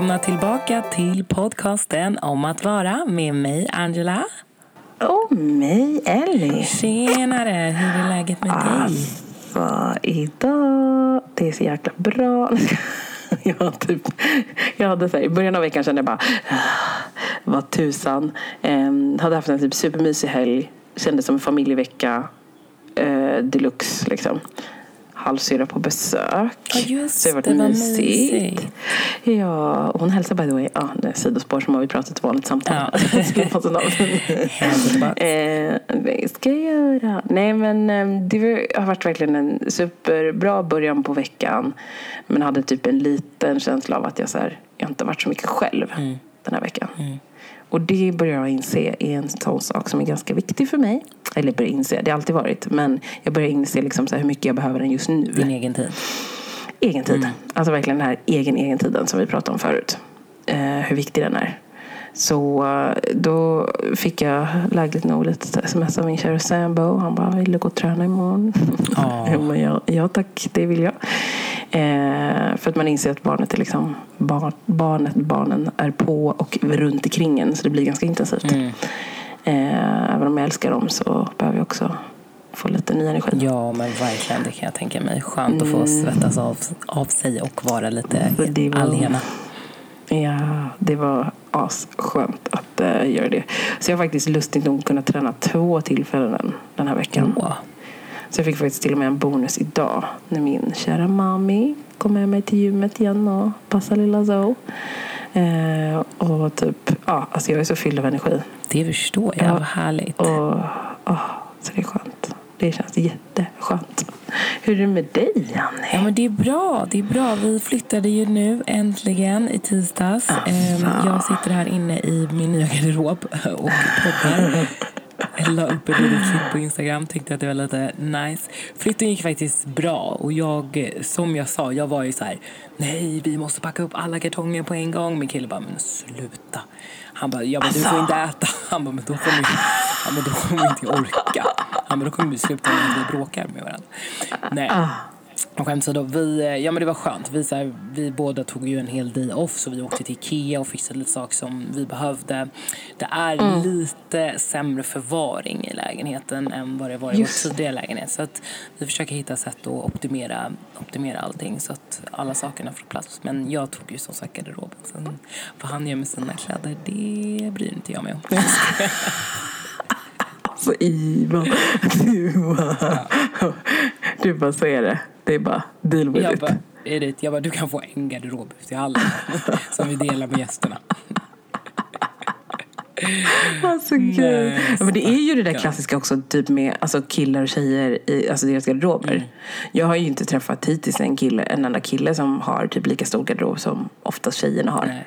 Välkomna tillbaka till podcasten om att vara med mig Angela. Och mig Ellie. Tjenare, hur är läget med dig? Alltså, idag, det är så jäkla bra. Jag, typ, jag hade så här, I början av veckan kände jag bara, "Ah, vad tusan. Um, hade haft en typ supermysig helg. Kändes som en familjevecka uh, deluxe liksom. Halvsyrra på besök. Ja, just så det har varit vad mysigt. mysigt. Ja, hon hälsar by the way. Ja, det är sidospår som har vi pratat ett vanligt samtal. Ja. Eh, det ska jag göra. Nej, men eh, det har varit verkligen en superbra början på veckan. Men hade typ en liten känsla av att jag, så här, jag inte varit så mycket själv Mm. den här veckan. Och det börjar jag inse är en sån sak som är ganska viktig för mig. Eller börjar inse, det har alltid varit. Men jag börjar inse liksom så hur mycket jag behöver den just nu. Din egen tid. Egen tid. Alltså verkligen den här egen, egen tiden som vi pratade om förut. Eh, hur viktig den är. Så eh, då fick jag lägligt nog lite sms av min kära Sambo. Han bara, vill du gå och träna imorgon? Jag ja, ja tack, det vill jag. Eh, för att man inser att barnet är liksom, barn, barnet, barnen är på och runt omkring en. Så det blir ganska intensivt. Mm. Eh, även om jag älskar dem så behöver jag också få lite ny energi. Ja, men verkligen, det kan jag tänka mig. Skönt att få svettas av, av sig och vara lite var- alena. Ja, det var asskönt att uh, göra det. Så jag har faktiskt lustigt nog kunnat träna två tillfällen den här veckan. Åh. Så jag fick faktiskt till och med en bonus idag när min kära mami kom med mig till gymmet igen och passade lilla Zoe. Eh, och typ, ja, alltså jag är så fylld av energi. Det förstår jag, Ja. vad härligt. Och, oh, så det är skönt. Det känns jätteskönt. Hur är det med dig, Janne? Ja, men det är bra. Det är bra. Vi flyttade ju nu äntligen i tisdags. Ehm, Jag sitter här inne i min nya garderob och poddar. Jag la upp ett litet klipp på Instagram, tyckte att det var lite nice. Flytten gick faktiskt bra och jag, som jag sa, jag var ju så här, nej vi måste packa upp alla kartonger på en gång. Min kille bara, men sluta. Han bara, jag bara, du får inte äta. Han bara, men då kommer, han bara, då kommer vi inte orka. Han bara, då kommer vi sluta med att vi bråkar med varandra. Nej. Ah. Och skämt åsido, vi, eh, ja men det var skönt. Vi, så här, vi båda tog ju en hel day off så vi åkte till Ikea och fixade lite saker som vi behövde. Det är lite sämre förvaring i lägenheten än vad det var i Just. vår tidigare lägenhet. Så att vi försöker hitta sätt att optimera, optimera allting så att alla sakerna får plats. Men jag tog ju som sagt garderoben. Sen vad han gör med sina kläder, det bryr inte jag mig om. Alltså Ivan, du bara, du bara så är det. Det är bara deal with Jag it. bara, Edith, jag bara, du kan få en garderob i hallen som vi delar med gästerna. Alltså gud. Ja, men det är ju det där klassiska också typ med alltså, killar och tjejer i alltså, deras garderober. Mm. Jag har ju inte träffat hittills en, kille, en enda kille som har typ lika stor garderob som oftast tjejerna har. Nej.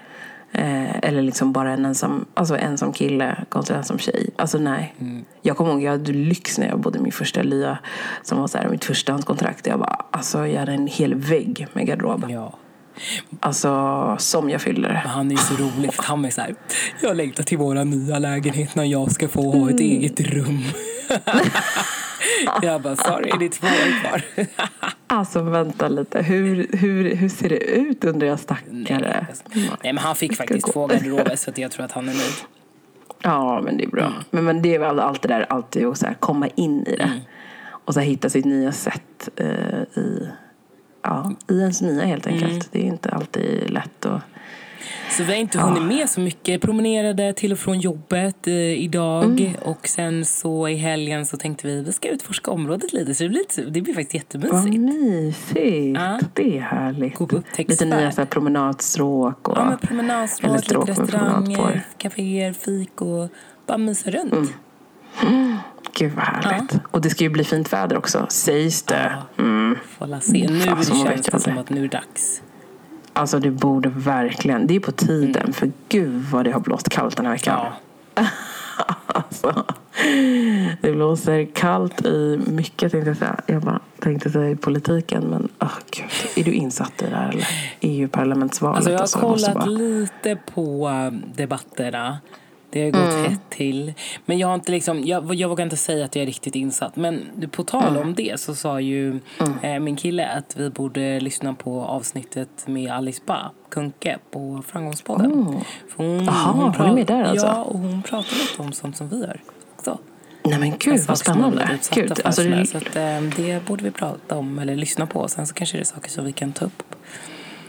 Eh, eller liksom bara en ensam, alltså ensam kille kontra ensam tjej. Alltså nej. Mm. Jag kommer ihåg, jag hade lyx när jag bodde i min första lya som var så här, mitt förstahandskontrakt. Jag bara, alltså jag hade en hel vägg med garderob. Ja. Alltså som jag fyllde det. Men han är så rolig han är så här, jag längtar till våra nya lägenhet när jag ska få ha ett eget rum. jag bara, sorry, det är två år kvar. Alltså vänta lite, hur, hur, hur ser det ut undrar jag stackare? Nej, men han fick faktiskt två garderober så jag tror att han är nöjd. Ja, men det är bra. Mm. Men, men det är väl allt det där, alltid att så här, komma in i det. Mm. Och så här, hitta sitt nya sätt eh, i, ja, i ens nya helt enkelt. Mm. Det är inte alltid lätt att... Så vi har inte hunnit med så mycket. Promenerade till och från jobbet eh, idag Mm. och sen så i helgen så tänkte vi vi ska utforska området lite. Så det blir, lite, det blir faktiskt Vad jättemysigt. mysigt! Ja. Det är härligt. Gå upptäcktsfärd. Lite nya så här, promenadstråk och... Ja, men eller promenadstråk, lite stråk med restauranger, kaféer, fik och bara mysa runt. Mm. Gud vad härligt. Och det ska ju bli fint väder också, sägs det. Mm. Får se. Nu man känns det som att nu är det dags. Alltså det borde verkligen, det är på tiden. För gud vad det har blåst kallt den här veckan. Ja. Alltså, det blåser kallt i mycket tänkte jag säga. Jag bara tänkte säga i politiken men oh, gud. Är du insatt i det här eller? EU-parlamentsvalet Alltså jag har och så. Jag måste kollat bara- lite på um, debatterna. Det har gått mm. hett till. Men jag har inte liksom, jag, jag vågar inte säga att jag är riktigt insatt. Men på tal mm. om det så sa ju mm. eh, min kille att vi borde lyssna på avsnittet med Alice Ba Kunke på Framgångspodden. Oh. Hon, Aha, hon, hon är med där alltså? Ja, och hon pratar lite om sånt som vi gör också. Nej men gud vad spännande. Gud, alltså, det... Så att, eh, det borde vi prata om eller lyssna på. Sen så kanske det är saker som vi kan ta upp.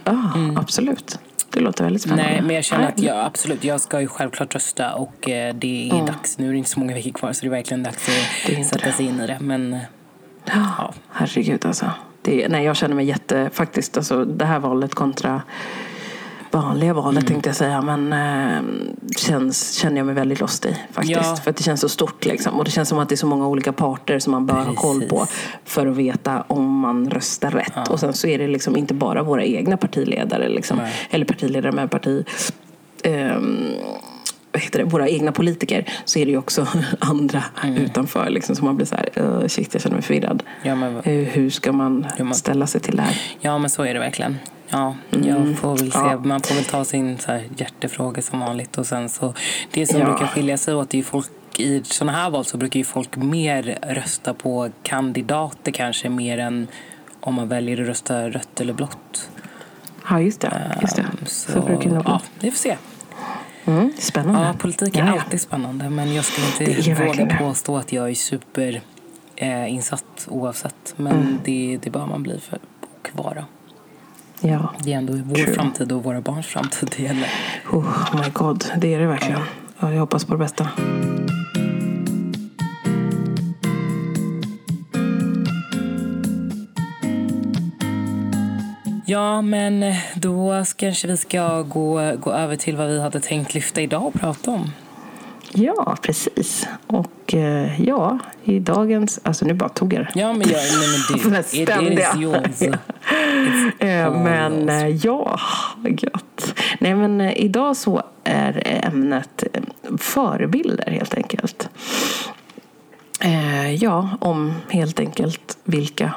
Ja, ah, mm. absolut. Det låter väldigt spännande. Nej, men jag känner att jag absolut, jag ska ju självklart rösta och eh, det är mm. dags. Nu är det inte så många veckor kvar så det är verkligen dags att sätta sig in i det. Men, ja. Herregud alltså. Det, nej, jag känner mig jätte, faktiskt, alltså det här valet kontra vanliga valet mm. tänkte jag säga. Men äh, känns, känner jag mig väldigt lost i faktiskt. Ja. För att det känns så stort liksom. Och det känns som att det är så många olika parter som man bör Precis. ha koll på. För att veta om man röstar rätt. Ja. Och sen så är det liksom inte bara våra egna partiledare. Liksom, eller partiledare med parti. Ähm, heter det, våra egna politiker så är det ju också andra mm. utanför liksom, som man blir så här, uh, shit jag känner mig förvirrad. Ja, men, uh, hur ska man ställa sig till det här? Ja men så är det verkligen. Ja, jag mm. får väl se. Ja. Man får väl ta sin så här, hjärtefråga som vanligt. Och sen så, det som ja. brukar skilja sig åt är ju folk i sådana här val så brukar ju folk mer rösta på kandidater kanske mer än om man väljer att rösta rött eller blått. Ja, just det. Just det. Så, så brukar det ja, vi får se. Mm, spännande. Ja, politik är ja, alltid spännande. Men jag skulle inte våga påstå att jag är superinsatt eh, oavsett. Men mm. det, det bör man bli för, och vara. Ja. Det är ändå vår True. framtid och våra barns framtid det gäller. Oh my god, det är det verkligen. Ja. Jag hoppas på det bästa. Ja, men då kanske vi ska gå, gå över till vad vi hade tänkt lyfta idag och prata om. Ja, precis. Och eh, ja, i dagens... Alltså nu bara tog jag det. Ja, men, jag, nej, men det, it, it is yours. Eh, men eh, ja, gött. Nej, men idag så är ämnet förebilder helt enkelt. Ja, om helt enkelt vilka...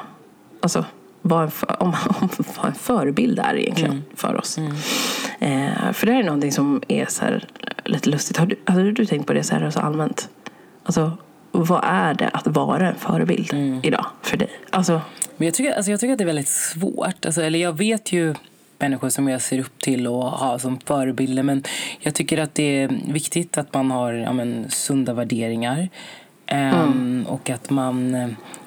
Alltså vad en, för, om, om vad en förebild är egentligen mm. för oss. Mm. Eh, för det här är någonting som är så här, lite lustigt. Har du, har du tänkt på det så här så allmänt? Alltså, vad är det att vara en förebild mm. idag för dig? Alltså, Men jag, tycker, alltså jag tycker att det är väldigt svårt. Alltså, eller jag vet ju människor som jag ser upp till och har som förebilder. Men jag tycker att det är viktigt att man har ja, men, sunda värderingar. Um, Och att man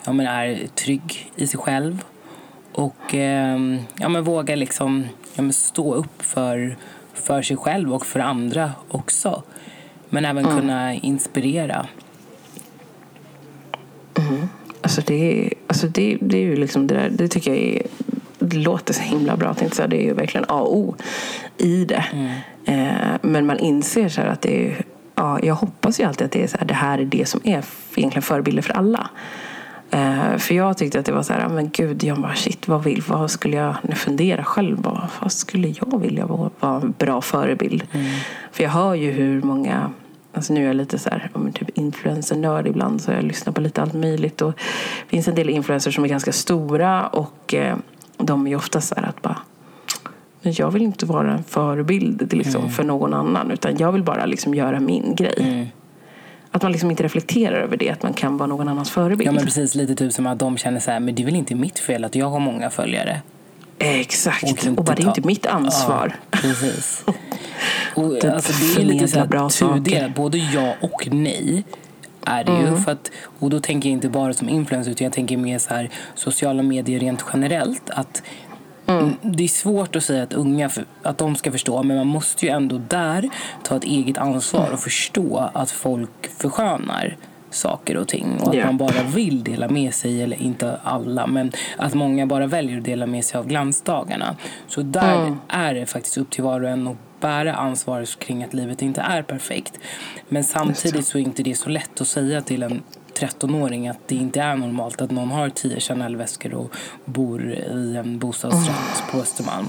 ja, men, är trygg i sig själv. Och um, ja, men, vågar liksom ja, men, stå upp för för sig själv och för andra också. Men även mm. kunna inspirera. Mm. Alltså det, alltså det, det är ju liksom det där, det tycker jag är, det låter så himla bra. Tänkte det är ju verkligen A och O i det. Mm. Eh, men man inser så att det är, ja, jag hoppas ju alltid att det är så här, det här är det som är egentligen förebilder för alla. Eh, för jag tyckte att det var så här, men gud, jag bara shit, vad vill, vad skulle jag, nu fundera själv, vad, vad skulle jag vilja vara, vara en bra förebild? Mm. För jag hör ju hur många, alltså nu är jag lite så här, typ influencer-nörd ibland, så jag lyssnar på lite allt möjligt och det finns en del influencers som är ganska stora och eh, de är ju ofta så här att bara men jag vill inte vara en förebild liksom, mm. för någon annan utan jag vill bara liksom göra min grej. Mm. Att man liksom inte reflekterar över det, att man kan vara någon annans förebild. Ja men precis, lite typ som att de känner så här, men det är väl inte mitt fel att jag har många följare. Exakt, och, och bara det är inte mitt ansvar. Ja, precis. och, typ alltså, det är lite så här tudelat, både ja och nej är det mm. ju. För att, och då tänker jag inte bara som influencer utan jag tänker mer så här sociala medier rent generellt. Att Mm. Det är svårt att säga att unga att de ska förstå men man måste ju ändå där ta ett eget ansvar och förstå att folk förskönar saker och ting och att yeah. man bara vill dela med sig, eller inte alla, men att många bara väljer att dela med sig av glansdagarna. Så där mm. är det faktiskt upp till var och en att bära ansvaret kring att livet inte är perfekt. Men samtidigt så är inte det så lätt att säga till en 13-åring att det inte är normalt att någon har 10 Chanel-väskor och bor i en bostadsrätt på Östermalm.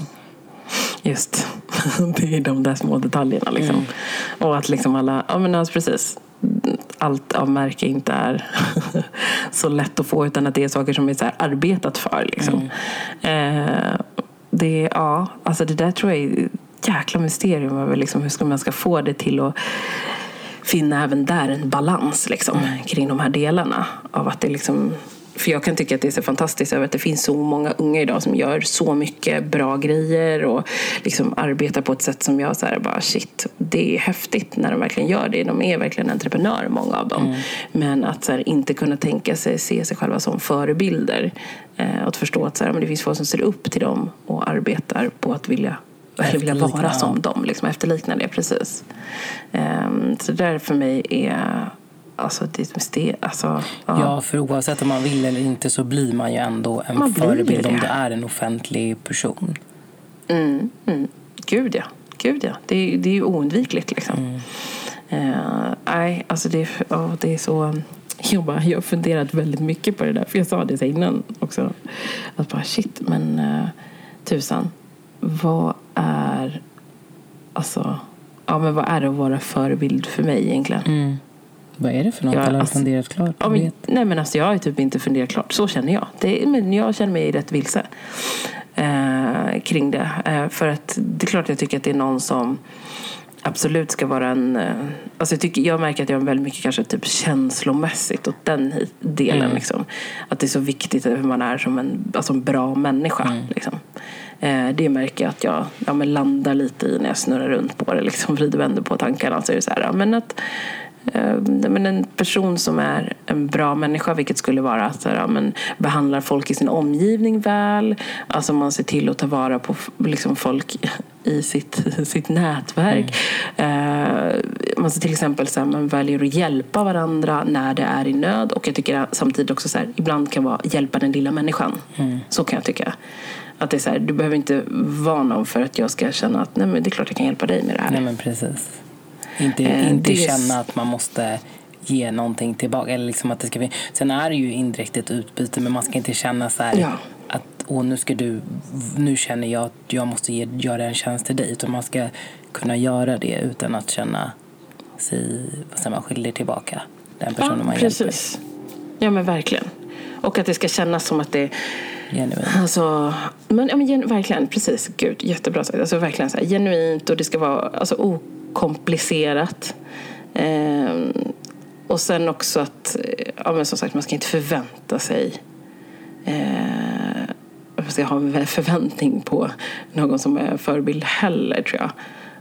Just, det är de där små detaljerna. Liksom. Mm. Och att liksom alla, ja men alltså precis, allt av märke inte är så lätt att få utan att det är saker som är så arbetat för. Liksom. Mm. Eh, det, ja, alltså det där tror jag är ett jäkla mysterium över liksom hur ska man ska få det till att finna även där en balans liksom, kring de här delarna. Av att det liksom för jag kan tycka att det är så fantastiskt över att det finns så många unga idag som gör så mycket bra grejer och liksom arbetar på ett sätt som jag så här, bara shit, det är häftigt när de verkligen gör det. De är verkligen entreprenörer, många av dem. Mm. Men att så här, inte kunna tänka sig, se sig själva som förebilder. Eh, att förstå att så här, men det finns folk som ser upp till dem och arbetar på att vilja eller vilja vara som dem, liksom, efterlikna det. Precis. Um, så det där för mig är Alltså, det, det, alltså, ja. ja, för oavsett om man vill eller inte så blir man ju ändå en man förebild om du är en offentlig person. Mm, mm. Gud ja. Gud ja. Det, det är ju oundvikligt liksom. Mm. Uh, nej, alltså det, oh, det är så... Jag, bara, jag har funderat väldigt mycket på det där. För jag sa det innan också. Att bara shit, men uh, tusan. Vad är... Alltså... Ja, men vad är det att vara förebild för mig egentligen? Mm. Vad är det för något? Ja, Eller har alltså, funderat klart? Ja, men, nej men alltså jag har typ inte funderat klart. Så känner jag. Det, men jag känner mig rätt vilse eh, kring det. Eh, för att det är klart jag tycker att det är någon som absolut ska vara en... Eh, alltså jag, tycker, jag märker att jag är väldigt mycket kanske typ känslomässigt åt den delen. Mm. Liksom. Att det är så viktigt hur man är som en alltså en bra människa. Mm. Liksom. Eh, det märker jag att jag ja, men landar lite i när jag snurrar runt på det. Liksom, vrider och vänder på tankarna. Så är det så här, ja, men att, Eh, men en person som är en bra människa, vilket skulle vara att ja, men, behandlar folk i sin omgivning väl. Alltså man ser till att ta vara på liksom, folk i sitt, sitt nätverk. Mm. Man ser till exempel så här, man väljer att hjälpa varandra när det är i nöd. Och jag tycker samtidigt också så här, ibland kan vara hjälpa den lilla människan. Mm. Så kan jag tycka. Att det är så här, du behöver inte vara någon för att jag ska känna att nej, men det är klart jag kan hjälpa dig med det här. Nej, men precis. Inte, eh, inte känna att man måste ge någonting tillbaka. Eller liksom att det ska, sen är det ju indirekt ett utbyte men man ska inte känna så här, ja. att Åh, nu, ska du, nu känner jag att jag måste ge, göra en tjänst till dig. Utan man ska kunna göra det utan att känna sig vad säger man, skyldig tillbaka den personen ja, man precis. hjälper. Ja men verkligen. Och att det ska kännas som att det Genuint. Alltså, men, ja, men verkligen, precis. Gud, jättebra sagt. Alltså, verkligen så här, genuint och det ska vara alltså, komplicerat. Eh, och sen också att, ja men som sagt, man ska inte förvänta sig eh, man ska ha en förväntning på någon som är förebild heller tror jag.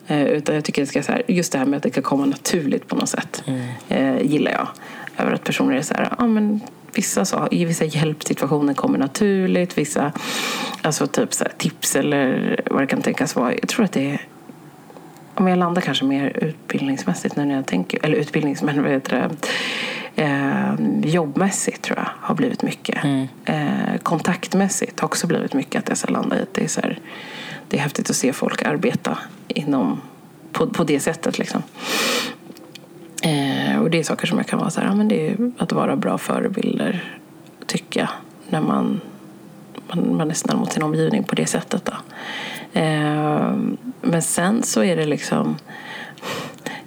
Eh, utan jag tycker att det ska, så här, just det här med att det ska komma naturligt på något sätt mm. eh, gillar jag. Över att personer är så här, ja men vissa, så, i vissa hjälpsituationer kommer naturligt, vissa alltså typ så här, tips eller vad det kan tänkas vara. Jag tror att det är om jag landar kanske mer utbildningsmässigt nu när jag tänker, eller utbildnings, men vad heter det, eh, jobbmässigt tror jag har blivit mycket. Mm. Eh, kontaktmässigt har också blivit mycket att jag ska landa i att det är, så här, det är häftigt att se folk arbeta inom, på, på det sättet. Liksom. Eh, och det är saker som jag kan vara så här, ja, men det är att vara bra förebilder, tycker jag, när man, man, man är snäll mot sin omgivning på det sättet. Då. Eh, men sen så är det liksom,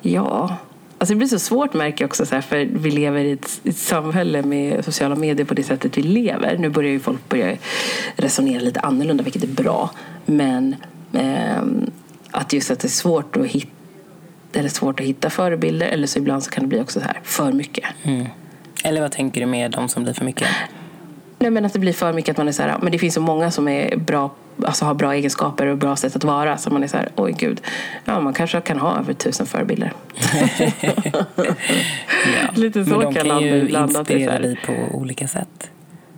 ja, Alltså det blir så svårt märker jag också, så här, för vi lever i ett, ett, samhälle med sociala medier på det sättet vi lever. Nu börjar ju folk börja resonera lite annorlunda, vilket är bra. Men eh, att just att det är svårt att hitta eller svårt att hitta förebilder eller så ibland så kan det bli också så här för mycket. Mm. Eller vad tänker du med de som blir för mycket? Nej men att det blir för mycket att man är så här, men det finns så många som är bra alltså har bra egenskaper och bra sätt att vara. Så man är så här, oj gud, ja, man kanske kan ha över tusen förebilder. ja. Lite så men de kan, kan ju inspirera dig på olika sätt.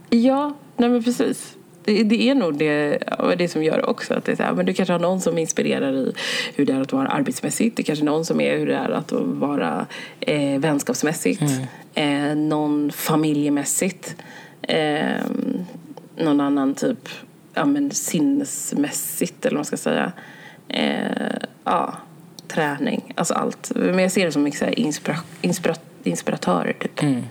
Ja, nej men precis. Det, det är nog det, det som gör också. Att det är så här, men du kanske har någon som inspirerar i hur det är att vara arbetsmässigt. Det kanske är någon som är hur det är att vara eh, vänskapsmässigt. Mm. Eh, någon familjemässigt. Eh, någon annan typ ja, men sinnesmässigt, eller vad man ska säga. Eh, ja, träning, alltså allt. Men jag ser det som mycket inspira inspira inspiratörer, typ. Mm.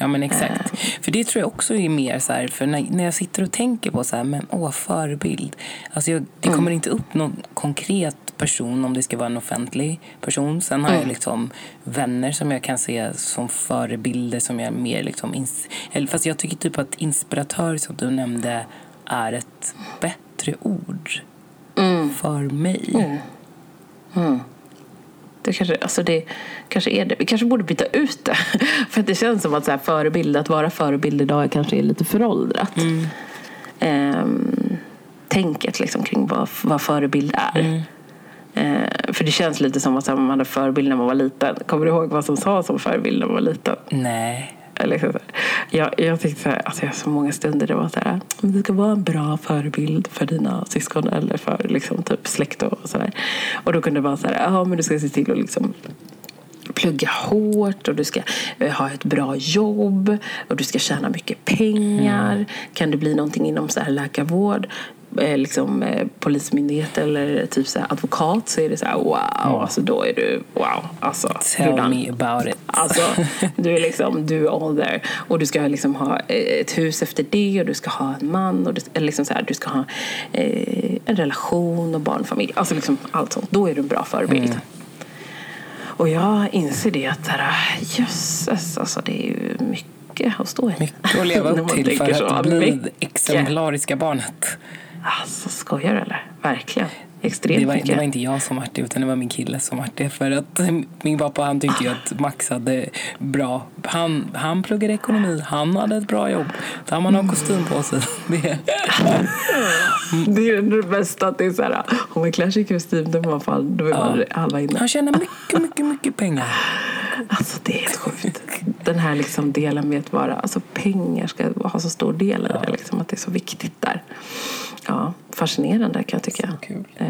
Ja men exakt. Äh. För det tror jag också är mer så här, för när, när jag sitter och tänker på så här, men åh förebild. Alltså jag, det mm. kommer inte upp någon konkret person om det ska vara en offentlig person. Sen har mm. jag liksom vänner som jag kan se som förebilder som jag mer liksom, ins eller, fast jag tycker typ att inspiratör som du nämnde är ett bättre ord mm. för mig. Det kanske, alltså det kanske är det. Vi kanske borde byta ut det. För att det känns som att så här förebild, att vara förebild idag kanske är lite föråldrat. Mm. Ehm, tänket liksom kring vad, vad förebild är. Mm. Ehm, för det känns lite som att man hade förebild när man var liten. Kommer du ihåg vad som sades som förebild när man var liten? Nej. Liksom, jag, jag tyckte så här, alltså jag har så många stunder det var så här, du ska vara en bra förebild för dina syskon eller för liksom, typ släkt och sådär. Och då kunde det vara så här, ja men du ska se till att liksom plugga hårt och du ska eh, ha ett bra jobb och du ska tjäna mycket pengar. Mm. Kan det bli någonting inom så här läkarvård, eh, liksom, eh, polismyndighet eller typ så advokat så är det så här wow, mm. alltså då är du wow. Alltså, Tell me about it. Alltså, du är liksom, du är all there. Och du ska liksom ha ett hus efter det och du ska ha en man och du, liksom så här, du ska ha eh, en relation och barnfamilj. Alltså liksom allt sånt. Då är du en bra förebild. Mm. Och jag inser det att jösses, alltså det är ju mycket att stå i. Mycket att leva upp till för att bli det exemplariska barnet. Alltså skojar du eller? Verkligen. Extremt det var, mycket. det var inte jag som vart det utan det var min kille som vart det. För att min pappa han tyckte ju att Max hade bra, han, han pluggade ekonomi, han hade ett bra jobb. Har man har kostym på sig. Det, det är det bästa att det är så här, om man klär sig i kostym då är man fan, då är man ja. halva inne. Han tjänar mycket, mycket, mycket pengar. Alltså det är helt sjukt. Den här liksom delen med att vara, alltså pengar ska ha så stor del i det, liksom, att det är så viktigt där. Ja, fascinerande kan jag tycka. Så kul. Eh,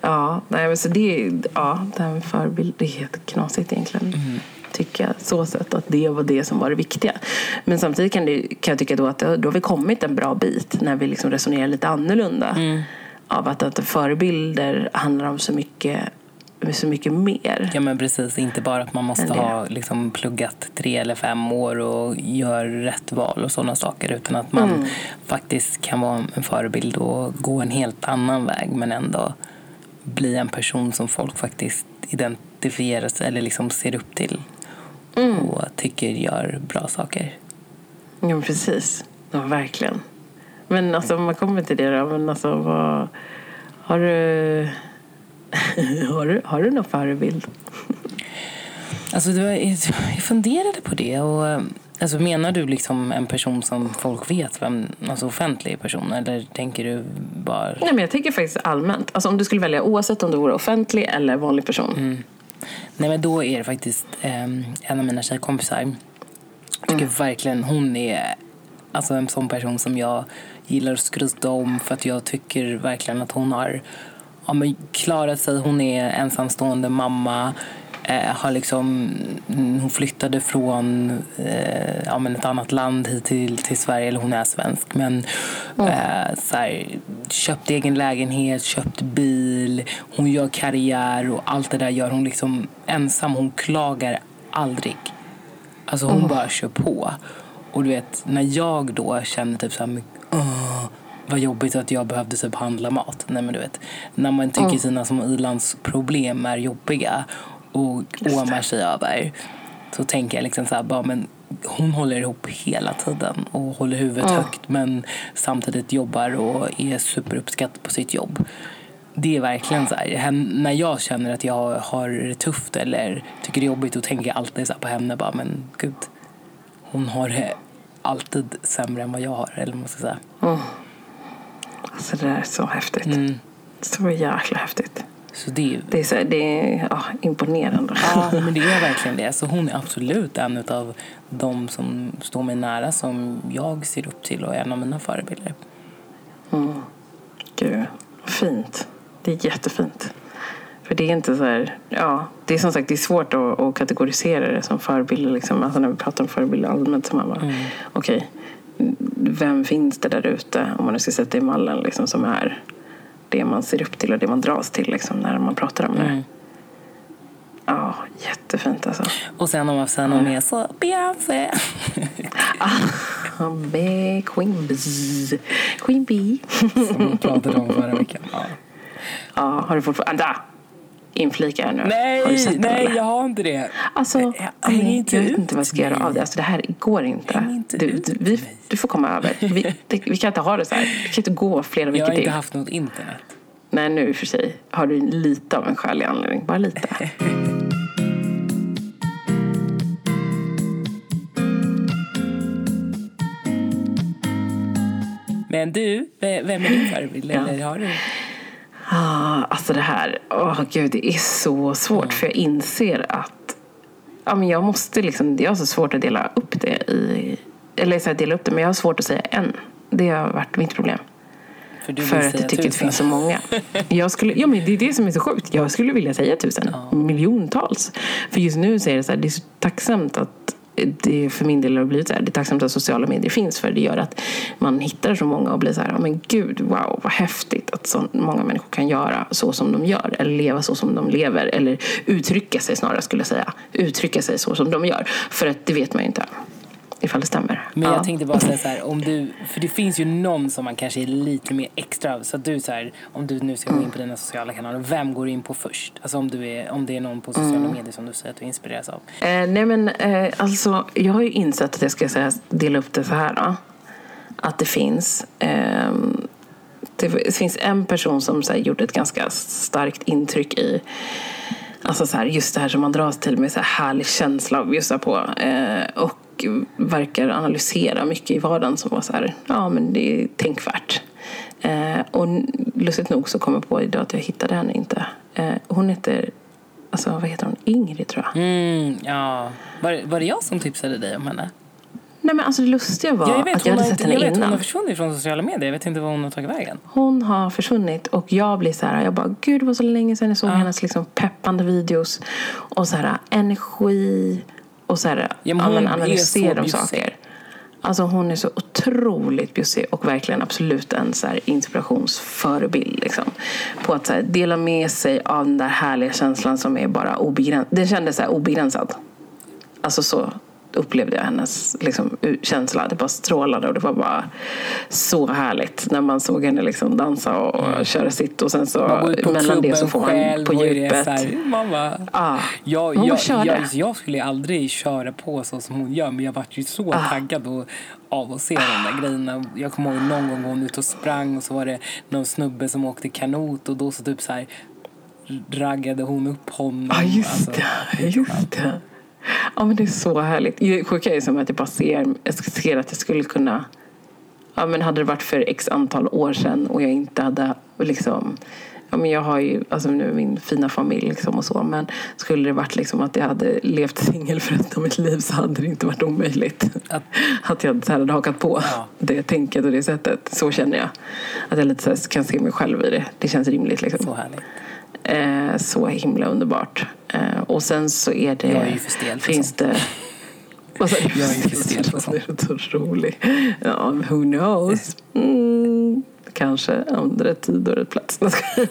ja, nej, men så det, ja, det här med förebild, det är helt knasigt egentligen. Mm. Tycka så sätt att det var det som var det viktiga. Men samtidigt kan, det, kan jag tycka då att då har vi kommit en bra bit när vi liksom resonerar lite annorlunda. Mm. Av att, att förebilder handlar om så mycket så mycket mer. Ja men precis, inte bara att man måste ha liksom, pluggat tre eller fem år och gör rätt val och sådana saker utan att man mm. faktiskt kan vara en förebild och gå en helt annan väg men ändå bli en person som folk faktiskt identifierar sig eller liksom ser upp till mm. och tycker gör bra saker. Ja precis, ja, verkligen. Men alltså om man kommer till det då, men alltså vad har du har, du, har du någon förebild? Alltså, jag funderade på det. Och, alltså, menar du liksom en person som folk vet, vem, alltså offentlig person? Eller tänker du bara... Nej, men jag tänker faktiskt allmänt. Alltså, om du skulle välja oavsett om du vore offentlig eller vanlig person. Mm. Nej, men då är det faktiskt eh, en av mina tjejkompisar. Jag tycker mm. verkligen hon är alltså, en sån person som jag gillar att skryta om för att jag tycker verkligen att hon har ja, men klarat sig. Hon är ensamstående mamma. Eh, har liksom, hon flyttade från eh, ja, men ett annat land hit till, till Sverige, eller hon är svensk. Men mm. eh, så här, köpt egen lägenhet, köpt bil, hon gör karriär och allt det där gör hon liksom ensam. Hon klagar aldrig. Alltså hon mm. bara kör på. Och du vet, när jag då känner typ så här, vad jobbigt att jag behövde typ handla mat. Nej men du vet, när man tycker mm. sina små ilandsproblem är jobbiga och åmar sig över så tänker jag liksom så här, bara, men hon håller ihop hela tiden och håller huvudet mm. högt men samtidigt jobbar och är superuppskattad på sitt jobb. Det är verkligen så här, när jag känner att jag har det tufft eller tycker det är jobbigt då tänker jag alltid så på henne bara, men gud, hon har det alltid sämre än vad jag har, eller vad man ska säga. Mm. Alltså det där är så häftigt. Mm. Så jäkla häftigt. Så det, det är, så, det är ja, imponerande. Ja, men det är verkligen det. Så hon är absolut en av de som står mig nära som jag ser upp till och är en av mina förebilder. Mm. Gud, fint. Det är jättefint. För det är inte så här, ja, det är som sagt det är svårt att, att kategorisera det som förebilder. Liksom. Alltså när vi pratar om förebilder allmänt så man bara, mm. okej, okay, vem finns det där ute, om man nu ska sätta i mallen, liksom, som är det man ser upp till och det man dras till liksom, när man pratar om det. Mm. Ja, jättefint alltså. Och sen om man säger något mer så Beyoncé. ah, B, Queen Bee. Queen Bee. Som vi pratade om förra veckan. Ja. ja, har du fortfarande inflikar nu. Nej, nej jag har inte det. Alltså, jag, jag, inte jag vet inte vad jag ska göra av det. Alltså, det här går inte. inte du, du, vi, du, får komma över. Vi, det, vi, kan inte ha det så här. Vi kan inte gå flera veckor till. Jag har inte haft något internet. Nej, nu för sig har du lite av en skälig anledning. Bara lite. Men du, vem är din förebild? ja. Eller har du? Ah, alltså det här, oh, gud, det är så svårt. Mm. För jag inser att ja, men jag måste liksom, jag har så svårt att dela upp det i, eller så här, dela upp det, men jag har svårt att säga en. Det har varit mitt problem. För, du för att jag tycker tusen. att det finns så många. Jag skulle, ja, men det är det som är så sjukt. Jag skulle vilja säga tusen. Ja. Miljontals. För just nu så är det så här, det är så tacksamt att det för min del har blivit så här, det är tacksamt att sociala medier finns för det gör att man hittar så många och blir så här, men gud, wow, vad häftigt att så många människor kan göra så som de gör eller leva så som de lever eller uttrycka sig snarare skulle jag säga, uttrycka sig så som de gör. För att det vet man ju inte ifall det stämmer. Men jag ja. tänkte bara säga så här, om du, för det finns ju någon som man kanske är lite mer extra så att du så här, om du nu ska gå in på dina sociala kanaler, vem går in på först? Alltså om, du är, om det är någon på sociala mm. medier som du säger att du inspireras av. Eh, nej men eh, alltså, jag har ju insett att jag ska säga, dela upp det så här då. Att det finns eh, det finns en person som så här, gjort ett ganska starkt intryck i Alltså så här, just det här som man dras till med så här härlig känsla att bjussa på. Eh, och verkar analysera mycket i vardagen som var så här, ja men det är tänkvärt. Eh, och lustigt nog så kom jag på idag att jag hittade henne inte. Eh, hon heter, alltså vad heter hon, Ingrid tror jag. Mm, ja. Var, var det jag som tipsade dig om henne? Nej men alltså det lustiga var ja, jag vet, att jag hade sett henne jag vet, innan. Hon har försvunnit från sociala medier. Jag vet inte var hon har tagit vägen. Hon har försvunnit och jag blir så här, jag bara gud det var så länge sedan jag såg ja. hennes liksom peppande videos. Och så här energi och så här, ja, analysera de saker. Alltså hon är så otroligt bjussig och verkligen absolut en så inspirationsförebild. Liksom. På att här, dela med sig av den där härliga känslan som är bara obegränsad. Den kändes så här obegränsad. Alltså så upplevde jag hennes liksom, känsla. Det bara strålade och det var bara så härligt när man såg henne liksom dansa och mm. köra sitt och sen så mellan det så får man på djupet. Här, bara, ah, jag, jag, jag, jag, jag, skulle aldrig köra på så som hon gör men jag vart ju så ah. taggad och, av att se ah. de där grejerna. Jag kommer ihåg någon gång hon ute och sprang och så var det någon snubbe som åkte kanot och då så typ så här raggade hon upp honom. Ja, ah, just alltså, det. Just det. Ja, men det är så härligt. Det sjuka är som att jag bara ser, jag ser att jag skulle kunna... Ja, men hade det varit för x antal år sedan och jag inte hade liksom... Ja, men jag har ju alltså nu min fina familj liksom och så men skulle det varit liksom att jag hade levt singel för resten av mitt liv så hade det inte varit omöjligt. Att, att jag så hade hakat på ja. det tänket och det sättet. Så känner jag. Att jag lite här, kan se mig själv i det. Det känns rimligt. Liksom. Så härligt. Eh, så himla underbart. Eh, och sen så är det... Jag är ju för stel för Finns det... Sa du? Jag är ju för stel för sånt. Det är så roligt. Ja, who knows? Mm, kanske om rätt tid och rätt plats.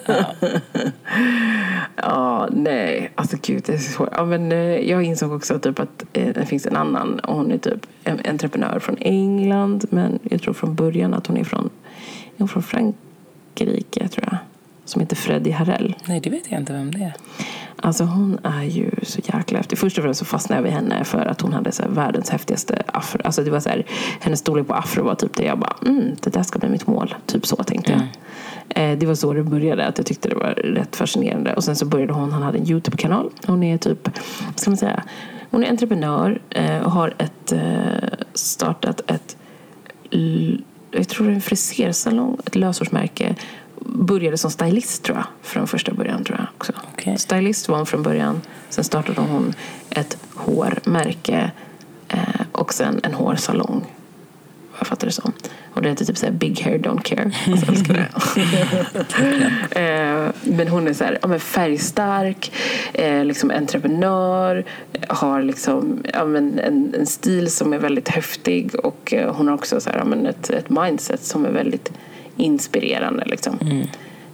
Ja. ja, nej. Alltså gud, det är så svårt. Ja, men, eh, jag insåg också typ att eh, det finns en annan. Hon är typ en entreprenör från England. Men jag tror från början att hon är från, är hon från Frankrike, tror jag som heter Freddie Harrell. Nej, det vet jag inte vem det är. Alltså hon är ju så jäkla häftig. Först och främst så fastnade jag vid henne för att hon hade så världens häftigaste afro. Alltså det var så här, hennes storlek på afro var typ det jag bara, mm, det där ska bli mitt mål. Typ så tänkte jag. Mm. Eh, det var så det började, att jag tyckte det var rätt fascinerande. Och sen så började hon, han hade en YouTube-kanal. Hon är typ, vad ska man säga, hon är entreprenör eh, och har ett, eh, startat ett jag tror det är en frisersalong, ett lösårsmärke började som stylist tror jag, från första början. tror jag också. Okay. Stylist var hon från början. Sen startade hon ett hårmärke eh, och sen en hårsalong. Jag fattar det som. Och det heter typ såhär Big hair don't care. Alltså, älskar det. eh, men hon är så här, ja, men färgstark, eh, liksom entreprenör, har liksom, ja, men en, en stil som är väldigt häftig och eh, hon har också så här, ja, men ett, ett mindset som är väldigt inspirerande. Liksom. Mm.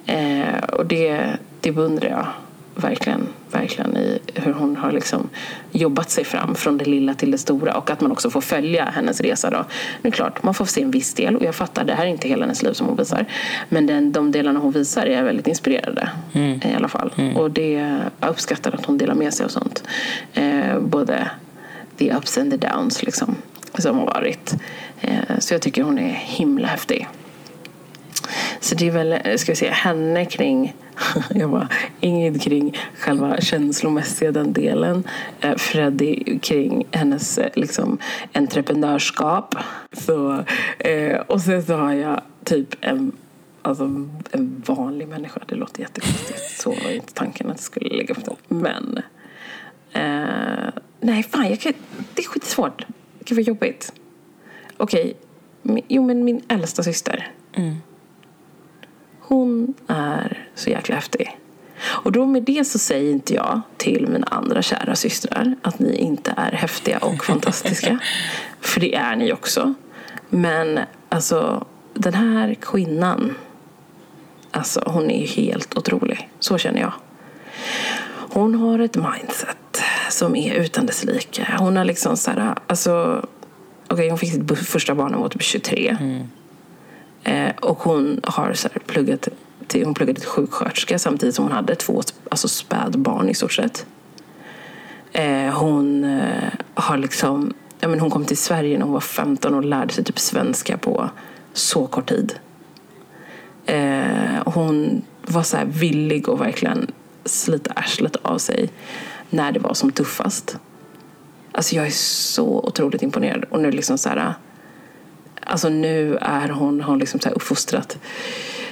Eh, och det, det beundrar jag verkligen, verkligen i hur hon har liksom jobbat sig fram från det lilla till det stora och att man också får följa hennes resa. Då. Det är klart, man får se en viss del och jag fattar, det här är inte hela hennes liv som hon visar. Men den, de delarna hon visar är väldigt inspirerande mm. i alla fall. Mm. Och det, jag uppskattar att hon delar med sig av sånt. Eh, både the ups and the downs liksom, som har varit. Eh, så jag tycker hon är himla häftig. Så det är väl, eh, ska vi säga, henne kring jag bara, Ingrid kring själva känslomässiga den delen. Eh, Freddy Freddie kring hennes eh, liksom, entreprenörskap. Så, eh, och sen så har jag typ en, alltså, en vanlig människa. Det låter jättekonstigt. Så var inte tanken att det skulle lägga upp det. Men... Eh, nej, fan. Jag kan, det är skitsvårt. Gud vad jobbigt. Okej. Okay. Jo, men min äldsta syster. Mm. Hon är så jäkla häftig. Och då med det så säger inte jag till mina andra kära systrar att ni inte är häftiga och fantastiska. För det är ni också. Men alltså, den här kvinnan, alltså hon är helt otrolig. Så känner jag. Hon har ett mindset som är utan dess like. Hon har liksom så här, alltså, okay, hon fick sitt första barn när hon var typ 23. Mm. Eh, och hon har så här, pluggat till, hon pluggade till sjuksköterska samtidigt som hon hade två alltså spädbarn i stort sett. Eh, hon eh, har liksom, ja, men hon kom till Sverige när hon var 15 och lärde sig typ svenska på så kort tid. Eh, hon var så här villig att verkligen slita arslet av sig när det var som tuffast. Alltså jag är så otroligt imponerad. Och nu liksom så här, alltså nu är hon, hon liksom så här uppfostrat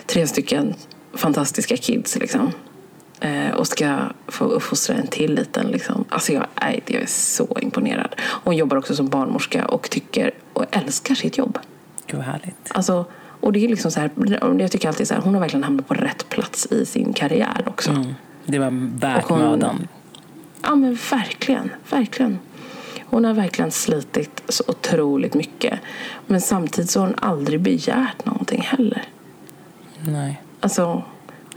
tre stycken fantastiska kids liksom. Eh, och ska få uppfostra en till liten. Liksom. Alltså jag, nej, jag är så imponerad. Hon jobbar också som barnmorska och tycker och älskar sitt jobb. Gud vad härligt. Alltså, och det är liksom så här, jag tycker alltid så här, hon har verkligen hamnat på rätt plats i sin karriär också. Mm. Det var värt mödan. Ja men verkligen, verkligen. Hon har verkligen slitit så otroligt mycket. Men samtidigt så har hon aldrig begärt någonting heller. Nej. Alltså,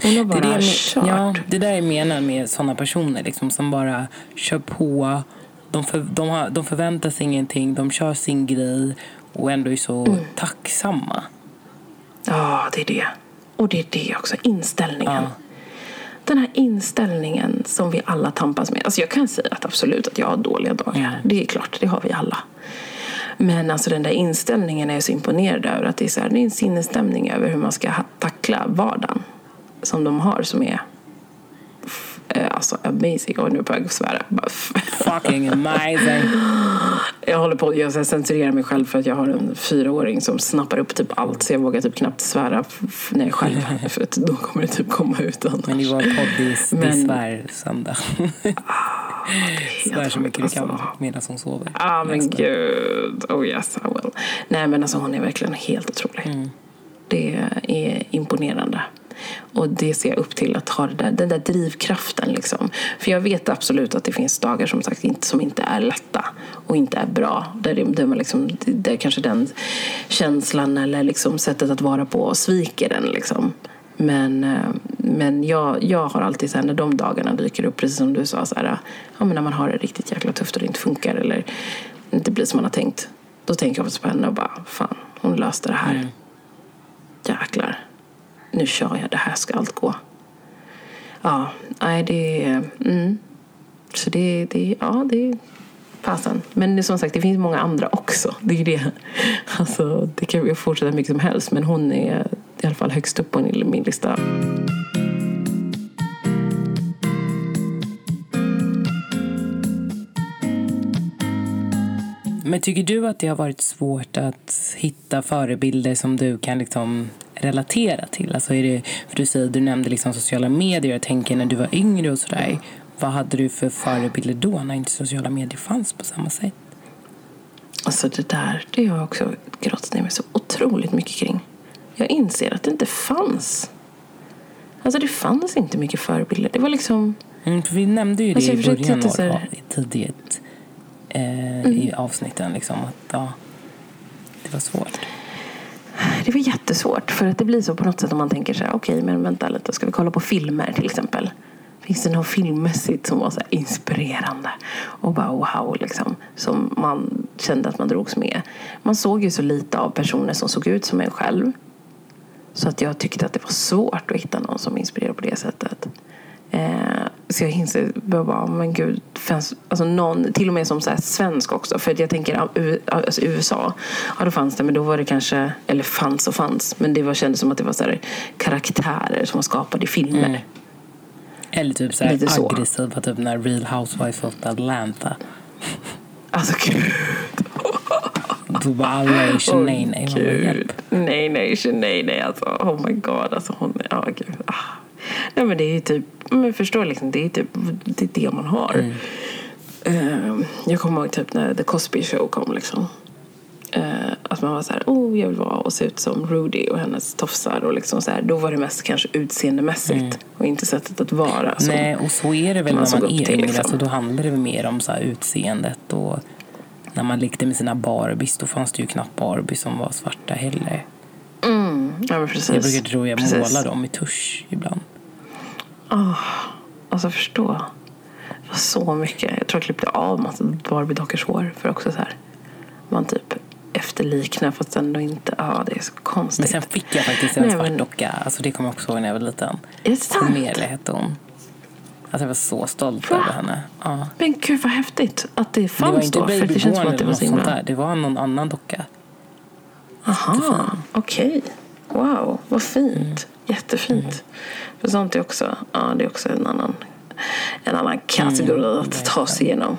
hon har bara det är det, kört. Ja, det där är menat med sådana personer liksom, som bara kör på. De, för, de, har, de förväntar sig ingenting, de kör sin grej och ändå är så mm. tacksamma. Ja, det är det. Och det är det också, inställningen. Ja. Den här inställningen som vi alla tampas med. Alltså jag kan säga att absolut att jag har dåliga dagar. Mm. Det är klart, det har vi alla. Men alltså den där inställningen är jag så imponerad över. Att det är, så här, det är en sinnesstämning över hur man ska tackla vardagen. Som de har som är alltså amazing. Och nu på jag svära. Fucking amazing. Jag håller på jag censurerar mig själv för att jag har en fyraåring som snappar upp typ allt. Så jag vågar typ knappt svära när jag själv. För att då kommer det typ komma ut annars. Men i vår podd, det är svärsöndag. Svär så mycket du kan alltså. medan hon sover. Ja ah, men gud. Oh yes I will. Nej men alltså hon är verkligen helt otrolig. Mm. Det är imponerande. Och det ser jag upp till, att ha där, den där drivkraften. Liksom. För jag vet absolut att det finns dagar som sagt inte, som inte är lätta och inte är bra. Där, det, där, man liksom, där kanske den känslan eller liksom sättet att vara på sviker en. Liksom. Men, eh, men jag, jag har alltid så här, när de dagarna dyker upp, precis som du sa, så här, ja, men när man har det riktigt jäkla tufft och det inte funkar eller inte blir som man har tänkt. Då tänker jag på henne och bara, fan, hon löste det här. Mm. Jäklar. Nu kör jag, det här ska allt gå. Ja, nej det är... Mm. Så det, det, ja, det är fasen. Men som sagt, det finns många andra också. Det är det. Alltså, det kan jag fortsätta mycket som helst, men hon är i alla fall högst upp på min lista. Men tycker du att det har varit svårt att hitta förebilder som du kan liksom relatera till? Alltså är det, för du, säger, du nämnde liksom sociala medier. Jag tänker när du var yngre och sådär. Vad hade du för förebilder då när inte sociala medier fanns på samma sätt? Alltså det där, det har jag också grottat ner mig så otroligt mycket kring. Jag inser att det inte fanns. Alltså det fanns inte mycket förebilder. Det var liksom... Mm, för vi nämnde ju det alltså, i början av här... tidigt eh, mm. i avsnitten. Liksom, att ja, det var svårt. Det var jättesvårt. För att det blir så på något sätt om man tänker så här, okej okay, men vänta lite, ska vi kolla på filmer till exempel? Finns det något filmmässigt som var så inspirerande? Och bara wow, liksom. Som man kände att man drogs med. Man såg ju så lite av personer som såg ut som en själv. Så att jag tyckte att det var svårt att hitta någon som inspirerade på det sättet. Eh, så jag inser bara, men gud, fanns, alltså någon, till och med som så svensk också. För jag tänker alltså USA, ja då fanns det, men då var det kanske, eller fanns och fanns, men det var, kändes som att det var så här, karaktärer som var skapade i filmer. Mm. Eller typ så här aggressiva, typ när Real Housewives of Atlanta. Alltså gud. Då bara alla är nej nej. Man bara, Gud. Nej, nej, nej. Alltså, oh my god. Alltså, hon, ja, gud. Ah. Nej, men det är ju typ, men jag förstår liksom, det är typ det, är det man har. Mm. Eh, jag kommer ihåg typ när The Cosby Show kom liksom. Eh, att man var så här, oh jag vill vara och se ut som Rudy och hennes tofsar och liksom så här. Då var det mest kanske utseendemässigt och inte sättet att vara. som- Mm. Nej, och så är det väl man när man är yngre. liksom. Alltså, då handlar det väl mer om så utseendet. Och när man lekte med sina Barbies, då fanns det ju knappt Barbies som var svarta heller. Mm, ja. Jag brukar tro jag Precis. målar dem i tusch ibland. Alltså förstå. Det var så mycket. Jag tror jag klippte av massa Barbie-dockors hår för också så här. Man typ efterliknar fast ändå inte. Ja, det är så konstigt. Men sen fick jag faktiskt en Nej, svart men- docka. Alltså, det kommer jag också ihåg när jag var liten. Är det sant? Cornelia hette hon. Alltså, jag var så stolt Va? över henne. Ja. Men gud vad häftigt att det Det fanns var inte då. För det känns det var så himla... där. Det var någon annan docka. Aha, okej. Wow, vad fint. Mm. Jättefint. För sånt är också, ja, det är också en annan, en annan kategori Mm, att ta sig igenom.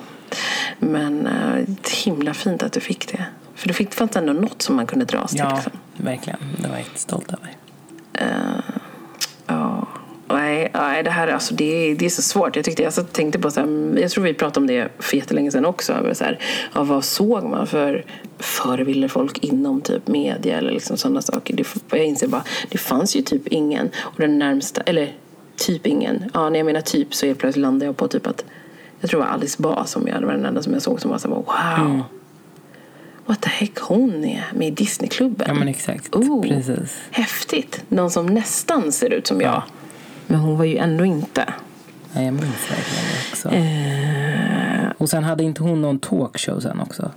Men uh, himla fint att du fick det. För det fick, fanns ändå något som man kunde dras till. Ja, Liksom. verkligen. Det var jag jättestolt över. Ja. Nej, nej, det här är, alltså, det, det är så svårt. Jag, tyckte, jag och tänkte på, så här, jag tror vi pratade om det för jättelänge sedan också. Så här, ja, vad såg man för förebilder folk inom typ media eller liksom sådana saker? Det, jag inser bara, det fanns ju typ ingen. Och den närmsta, eller typ ingen. Ja, när jag menar typ så helt plötsligt landade jag på typ att jag tror det var Alice Ba som jag, det var den enda som jag såg som var så här, wow. What the heck, hon är med i Disneyklubben. Ja, men exakt. Oh, Precis. Häftigt. Någon som nästan ser ut som jag. Men hon var ju ändå inte. Ja, jag minns verkligen det också. Eh, Och sen hade inte hon någon talkshow sen också?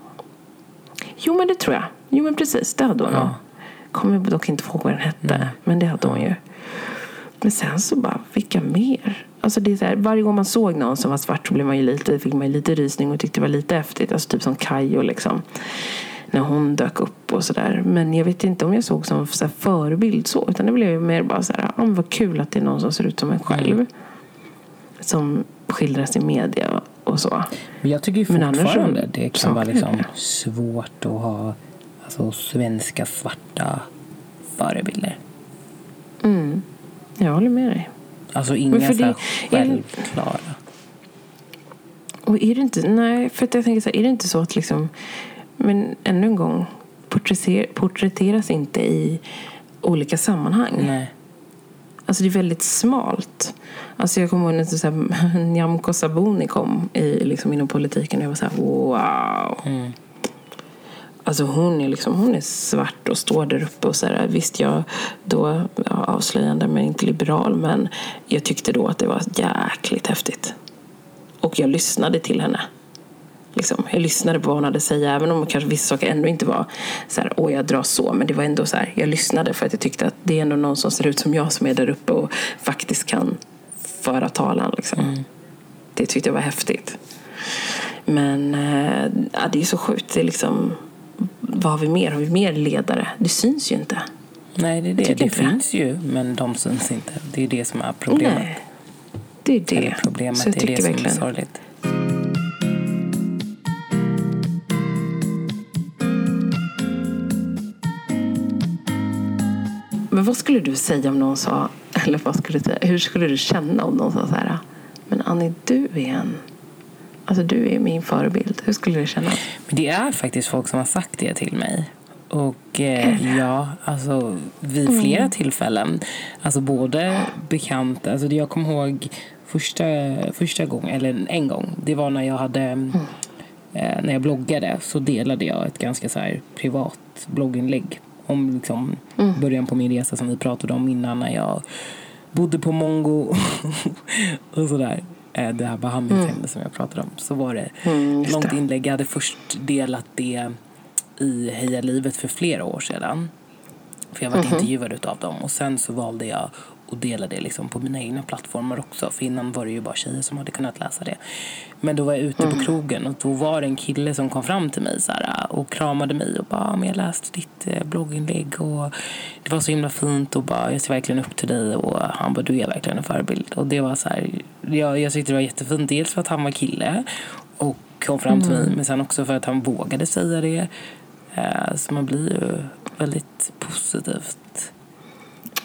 jo, men det tror jag. Jo, men precis. Det hade hon Ja. Kommer dock inte ihåg vad den hette. Men det hade hon ju. Men sen så bara, vilka mer? Alltså det är här, varje gång man såg någon som var svart så blev man ju lite, fick man ju lite rysning och tyckte det var lite häftigt. Alltså typ som Kajo liksom. När hon dök upp och sådär. Men jag vet inte om jag såg som så förebild så. Utan det blev ju mer bara så här, men vad kul att det är någon som ser ut som en själv. Som skildras i media och så. Men jag tycker ju fortfarande så det kan vara liksom det. svårt att ha alltså, svenska svarta förebilder. Jag håller med dig. Alltså inga så det- självklara. Och är det inte, nej, för att jag tänker så här, är det inte så att liksom, men ännu en gång, porträtter, porträtteras inte i olika sammanhang. Nej. Alltså det är väldigt smalt. Alltså jag kommer ihåg när här, Nyamko Sabuni kom i, liksom, inom politiken och jag var så här, wow. Mm. Alltså hon är, liksom, hon är svart och står där uppe och så här, visst jag då ja, avslöjande men inte liberal men jag tyckte då att det var jäkligt häftigt. Och jag lyssnade till henne. Liksom, jag lyssnade på vad hon hade att säga även om kanske vissa saker ändå inte var så här, åh jag drar så men det var ändå så här, jag lyssnade för att jag tyckte att det är ändå någon som ser ut som jag som är där uppe och faktiskt kan föra talan liksom. Det tyckte jag var häftigt. Men eh, ja, det är så sjukt. Det är liksom, vad har vi mer? Har vi mer ledare? Det syns ju inte. Nej, det är det. Det finns ju, men de syns inte. Det är det som är problemet. Nej, det är det. Eller problemet, Så jag det är det som är verkligen- sorgligt. Men vad skulle du säga om någon sa, eller vad skulle du säga, hur skulle du känna om någon sa så här, men Annie du är en, alltså du är min förebild. Hur skulle du känna? Men det är faktiskt folk som har sagt det till mig. Och eh, ja, alltså vid flera tillfällen. Alltså både bekanta, alltså jag kommer ihåg första, första gången, eller en gång, det var när jag hade eh, när jag bloggade så delade jag ett ganska så här privat blogginlägg om liksom början på min resa som vi pratade om innan när jag bodde på Mongo och sådär. Eh, Det här behandlingshemmet som jag pratade om. Så var det Mm, långt inlägg. Jag hade först delat det i Heja livet för flera år sedan. För jag var Mhm. intervjuad utav dem. Och sen så valde jag att dela det liksom på mina egna plattformar också. För innan var det ju bara tjejer som hade kunnat läsa det. Men då var jag ute Mm. på krogen och då var det en kille som kom fram till mig så här, och kramade mig och bara "Ah, men jag läste ditt eh, blogginlägg och det var så himla fint och bara jag ser verkligen upp till dig och han bara du är verkligen en förebild. Och det var så här, jag, jag tyckte det var jättefint dels för att han var kille och kom fram till mig men sen också för att han vågade säga det. Eh, så man blir ju väldigt positivt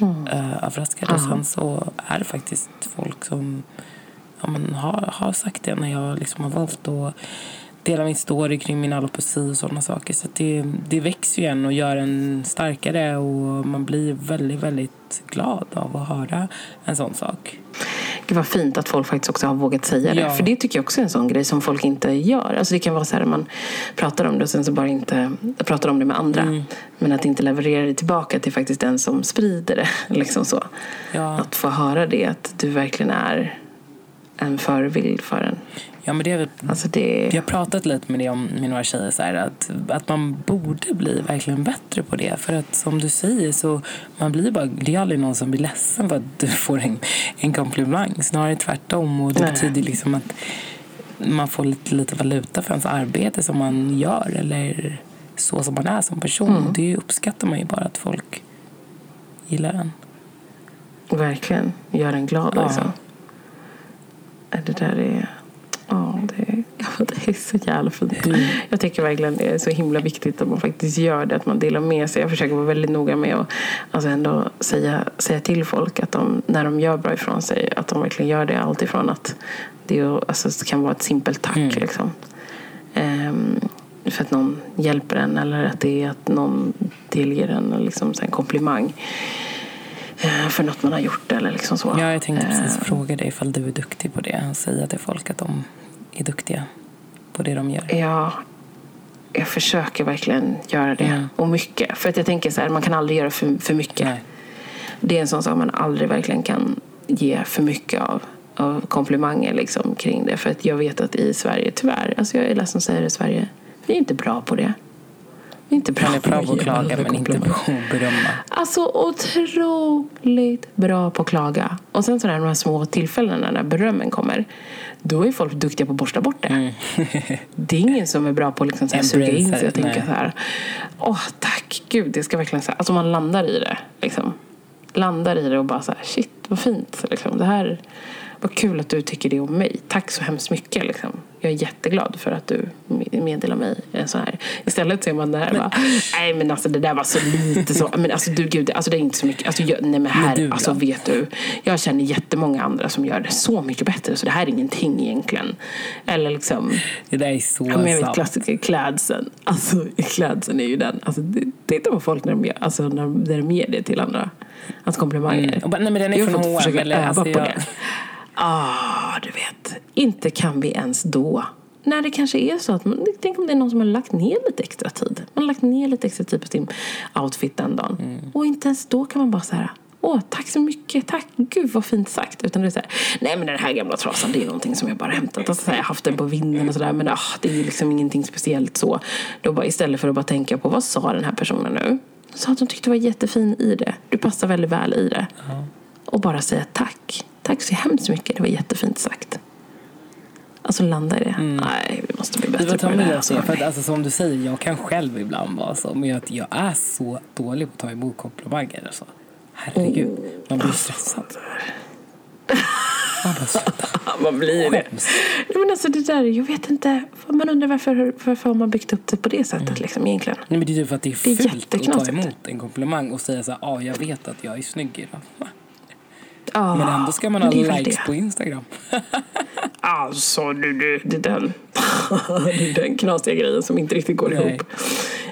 Mm. eh, överraskad. Och sen så är det faktiskt folk som ja, men har, har sagt det när jag liksom har valt att dela min story kring min alopeci och sådana saker. Så det, det växer ju en och gör en starkare och man blir väldigt, väldigt glad av att höra en sån sak. Gud vad fint att folk faktiskt också har vågat säga det. Ja. För det tycker jag också är en sån grej som folk inte gör. Alltså det kan vara så här att man pratar om det och sen så bara inte pratar om det med andra. Mm. Men att inte leverera det tillbaka till faktiskt den som sprider det. Liksom så. Ja. Att få höra det, att du verkligen är en förebild för en. Ja, men det är Alltså det... Jag har pratat lite med det om med några tjejer så här, att, att man borde bli verkligen bättre på det. För att som du säger så man blir bara, det är aldrig någon som blir ledsen för att du får en, en komplimang. Snarare tvärtom. Och det Nej. betyder liksom att man får lite, lite valuta för ens arbete som man gör eller så som man är som person. Mm. Det uppskattar man ju bara att folk gillar en. Verkligen. Gör en glad Ja. liksom. Det där är... Ja, det är, det är så jävla fint. Hur- Jag tycker verkligen det är så himla viktigt att man faktiskt gör det. Att man delar med sig. Jag försöker vara väldigt noga med att alltså ändå säga, säga till folk att de, när de gör bra ifrån sig, att de verkligen gör det alltifrån att det, är- alltså, det kan vara ett simpelt tack. Mm. Liksom. Ehm, för att någon hjälper en eller att det är att någon delger en liksom, en komplimang eh, för något man har gjort eller liksom så. Ja, jag tänkte precis Eh, fråga dig ifall du är duktig på det. Säga till folk att de är duktiga på det de gör. Ja, jag försöker verkligen göra det. Mm. Och mycket. För att jag tänker så här, man kan aldrig göra för, för mycket. Nej. Det är en sån sak man aldrig verkligen kan ge för mycket av. Av komplimanger liksom kring det. För att jag vet att i Sverige, tyvärr, alltså jag är ledsen att säga det, Sverige, vi är inte bra på det. Vi är inte bra är bra på att klaga men inte komplimanger. på att berömma. Alltså otroligt bra på att klaga. Och sen så där, de här små tillfällena när berömmen kommer. Då är folk duktiga på att borsta bort det. Det är ingen som är bra på att liksom så här suga in sig och tänka så här. Åh tack gud, det ska verkligen så här. Alltså man landar i det. Liksom. Landar i det och bara så här, shit vad fint. Liksom. Det här, vad kul att du tycker det om mig. Tack så hemskt mycket. Liksom. Jag är jätteglad för att du meddelar mig sån här. Istället så är man där och bara, nej men alltså det där var så lite så. Men alltså du gud, alltså det är inte så mycket. Alltså, jag, nej men här, du då? alltså vet du. Jag känner jättemånga andra som gör det så mycket bättre. Så det här är ingenting egentligen. Eller liksom, Det där är så Ja, men jag vet klassiker, klädseln. Alltså klädseln är ju den. Alltså, det- titta på folk när de, gör, alltså, när, de- när de ger det till andra. Alltså komplimanger. Mm. Och nej, men den är jag från H&M, försöka eller, öva alltså, på jag- det. Ah, du vet. Inte kan vi ens då. När det kanske är så att man, tänk om det är någon som har lagt ner lite extra tid. Man har lagt ner lite extra tid på sin outfit den dagen. Mm. Och inte ens då kan man bara säga Åh, tack så mycket, tack, gud vad fint sagt. Utan det är så här, nej men den här gamla trasan det är någonting som jag bara hämtat. Alltså, så här, jag har haft den på vinden och sådär men ah, det är liksom ingenting speciellt så. Då bara, istället för att bara tänka på vad sa den här personen nu? Sa att hon tyckte du var jättefin i det. Du passar väldigt väl i det. Och bara säga tack. Tack så hemskt mycket, det var jättefint sagt. Alltså landa i det. Nej, vi måste bli Det bättre var på det där. Alltså. det. För att, alltså, som du säger, jag kan själv ibland vara så. Men jag, jag är så dålig på att ta emot komplimanger. Alltså. Herregud, man blir stressad. Man bara sluta. Man blir det. Nej, men alltså det där, jag vet inte. Man undrar varför, varför har man byggt upp det på det sättet Mm. liksom egentligen. Nej, men det är ju för att det är Det är fult att ta emot en komplimang och säga så här, ah, jag vet att jag är snygg idag. Ah, Men ändå ska man ha likes det. på Instagram. Alltså, du, du, det, är den, det är den knasiga grejen som inte riktigt går Nej. ihop.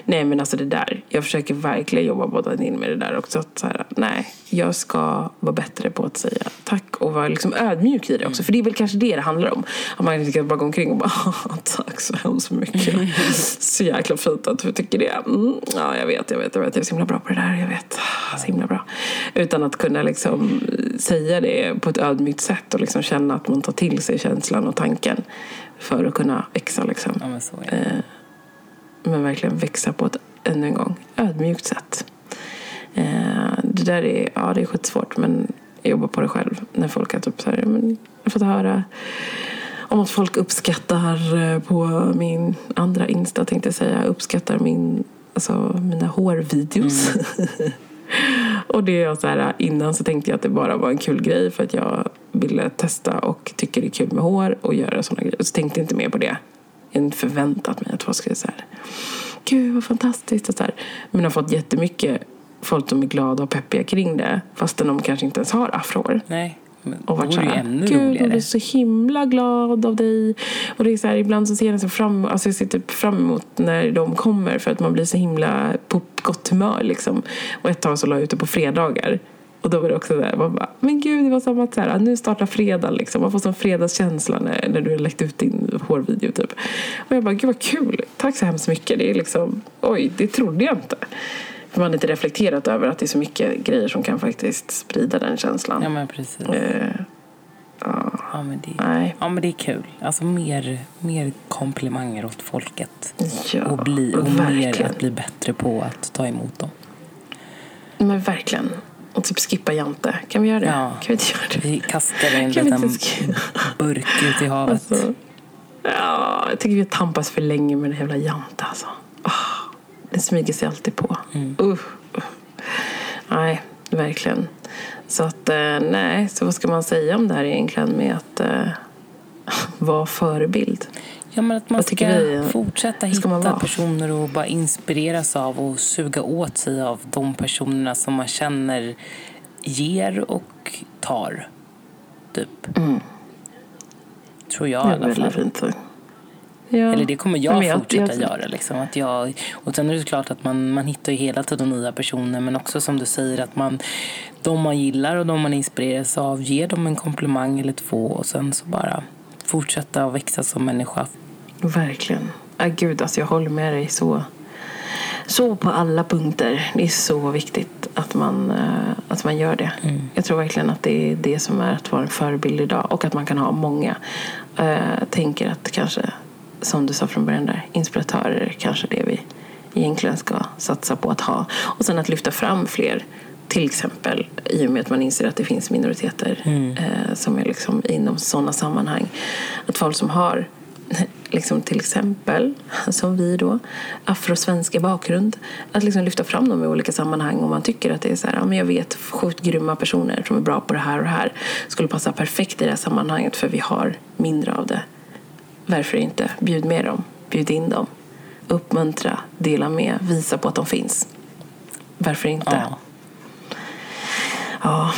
Nej, men alltså det där. Jag försöker verkligen jobba båda in med det där också. Att så här, nej, jag ska vara bättre på att säga tack och vara liksom ödmjuk i det också. För det är väl kanske det det handlar om. Att man inte ska bara gå omkring och bara tack så hemskt mycket. Så jäkla fint att du tycker det. Mm, ja, jag vet, jag vet, jag vet. Jag är så himla bra på det där. Jag vet. Så himla bra. Utan att kunna liksom säga det på ett ödmjukt sätt och liksom känna att man tar till sig känslan och tanken för att kunna växa liksom. Ja, men. Eh, men verkligen växa på ett, ännu en gång, ödmjukt sätt. Eh, det där är, ja, det är skitsvårt men jag jobbar på det själv. När folk har typ så här, men, jag har fått höra om att folk uppskattar eh, på min andra Insta tänkte jag säga, uppskattar min, alltså, mina hårvideos. och det är så här, innan så tänkte jag att det bara var en kul grej för att jag ville testa och tycker det är kul med hår och göra sådana grejer. Så tänkte jag inte mer på det. Jag hade inte förväntat mig att folk skulle säga det. Gud vad fantastiskt. Och så här. Men har fått jättemycket folk som är glada och peppiga kring det. Fastän de kanske inte ens har afrohår. Nej. Men Och varit såhär, ännu gud roligare. är så himla glad av dig. Och det är så här, ibland så ser jag så fram, alltså jag ser typ fram emot när de kommer för att man blir så himla på gott humör liksom. Och ett tag så la jag ut det på fredagar. Och då var det också där, man bara, men gud det var som att så här, nu startar fredagen liksom. Man får sån fredagskänsla när, när du har läckt ut din hårvideo typ. Och jag bara, gud vad kul, tack så hemskt mycket. Det är liksom, oj, det trodde jag inte. För man har inte reflekterat över att det är så mycket grejer som kan faktiskt sprida den känslan. Ja, men precis. Eh, Ja, men det, nej. ja, men det är kul. Alltså mer, mer komplimanger åt folket. Ja, och bli, och mer att bli bättre på att ta emot dem. Men verkligen. Och typ skippa Jante. Kan vi göra det? Ja. Kan vi inte göra det? Vi kastar en Kan liten burk ut i havet. Alltså, ja, jag tycker vi har tampats för länge med den jävla Jante alltså. Ah, den smyger sig alltid på. Mm. Uh, uh. Nej, verkligen. Så att, eh, nej, så vad ska man säga om det här egentligen med att eh, vara förebild? Ja, men att man Vad ska vi? fortsätta hitta personer och bara inspireras av och suga åt sig av de personerna som man känner ger och tar. Typ. Tror jag i alla fall. Ja. Eller det kommer jag Men jag- fortsätta jag- göra. Liksom. Att jag, och sen är det klart att man, man hittar ju hela tiden nya personer men också som du säger att man de man gillar och de man inspireras av ger dem en komplimang eller två och sen så bara fortsätta att växa som människa. Verkligen. Ah, gud, alltså jag håller med dig så, så på alla punkter. Det är så viktigt att man, eh, att man gör det. Jag tror verkligen att det är det som är att vara en förebild idag och att man kan ha många. Eh, tänker att kanske, som du sa från början där, inspiratörer kanske det vi egentligen ska satsa på att ha. Och sen att lyfta fram fler. Till exempel i och med att man inser att det finns minoriteter eh, som är liksom inom sådana sammanhang. Att folk som har liksom till exempel, som vi då, afrosvenska bakgrund, att liksom lyfta fram dem i olika sammanhang om man tycker att det är så här, ja, men jag vet sjukt grymma personer som är bra på det här och det här, skulle passa perfekt i det här sammanhanget för vi har mindre av det. Varför inte? Bjud med dem, bjud in dem, uppmuntra, dela med, visa på att de finns. Varför inte? Ja, Ja,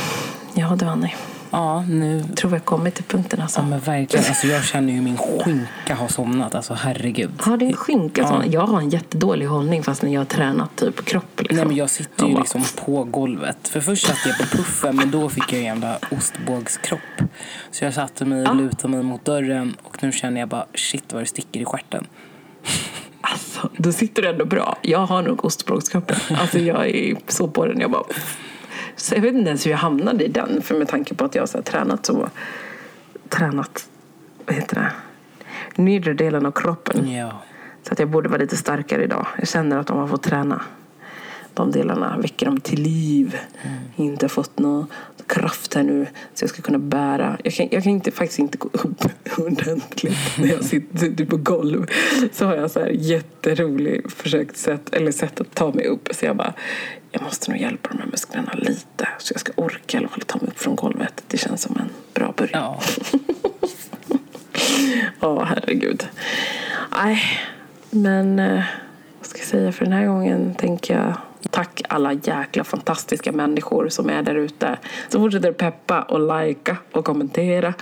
ja du Annie. Ja nu Jag tror har kommit till punkten alltså. Ja men verkligen. Alltså, jag känner ju min skinka har somnat. Alltså herregud. Har din skinka Ja. sån? Jag har en jättedålig hållning fast när jag har tränat typ kropp. Liksom. Nej men jag sitter ju bara- liksom på golvet. För först satt jag på puffen men då fick jag en jävla ostbågskropp. Så jag satte mig och lutade mig mot dörren och nu känner jag bara shit vad det sticker i stjärten. Alltså, då sitter du ändå bra. Jag har nog ostbågskroppen. Alltså jag är så på den. Jag bara... Så jag vet inte ens hur jag hamnade i den. För med tanke på att jag har tränat så... Tränat... Vad heter det? Nedre delen av kroppen. Ja. Så att jag borde vara lite starkare idag. Jag känner att de har fått träna de delarna, väcker dem till liv. Inte fått någon kraft här nu så jag ska kunna bära. Jag kan, jag kan inte, faktiskt inte gå upp ordentligt när jag sitter, sitter på golv. Så har jag så här jätterolig försökt sätt, eller sätt att ta mig upp. Så jag bara, jag måste nog hjälpa de här musklerna lite så jag ska orka i alla fall ta mig upp från golvet. Det känns som en bra början. Ja. Ja, herregud. Nej, men eh, vad ska jag säga för den här gången tänker jag tack alla jäkla fantastiska människor som är där ute. Som fortsätter peppa och likea och kommentera.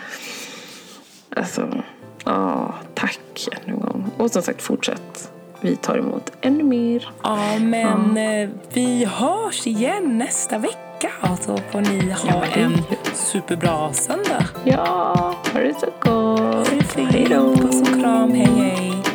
Alltså, ja, tack ännu en gång. Och som sagt, fortsätt. Vi tar emot ännu mer. ja men eh, vi hörs igen nästa vecka. Så får ni ha Ja, en superbra söndag. Ja, ha det så gott. Hej då. Puss och kram. Hej hej.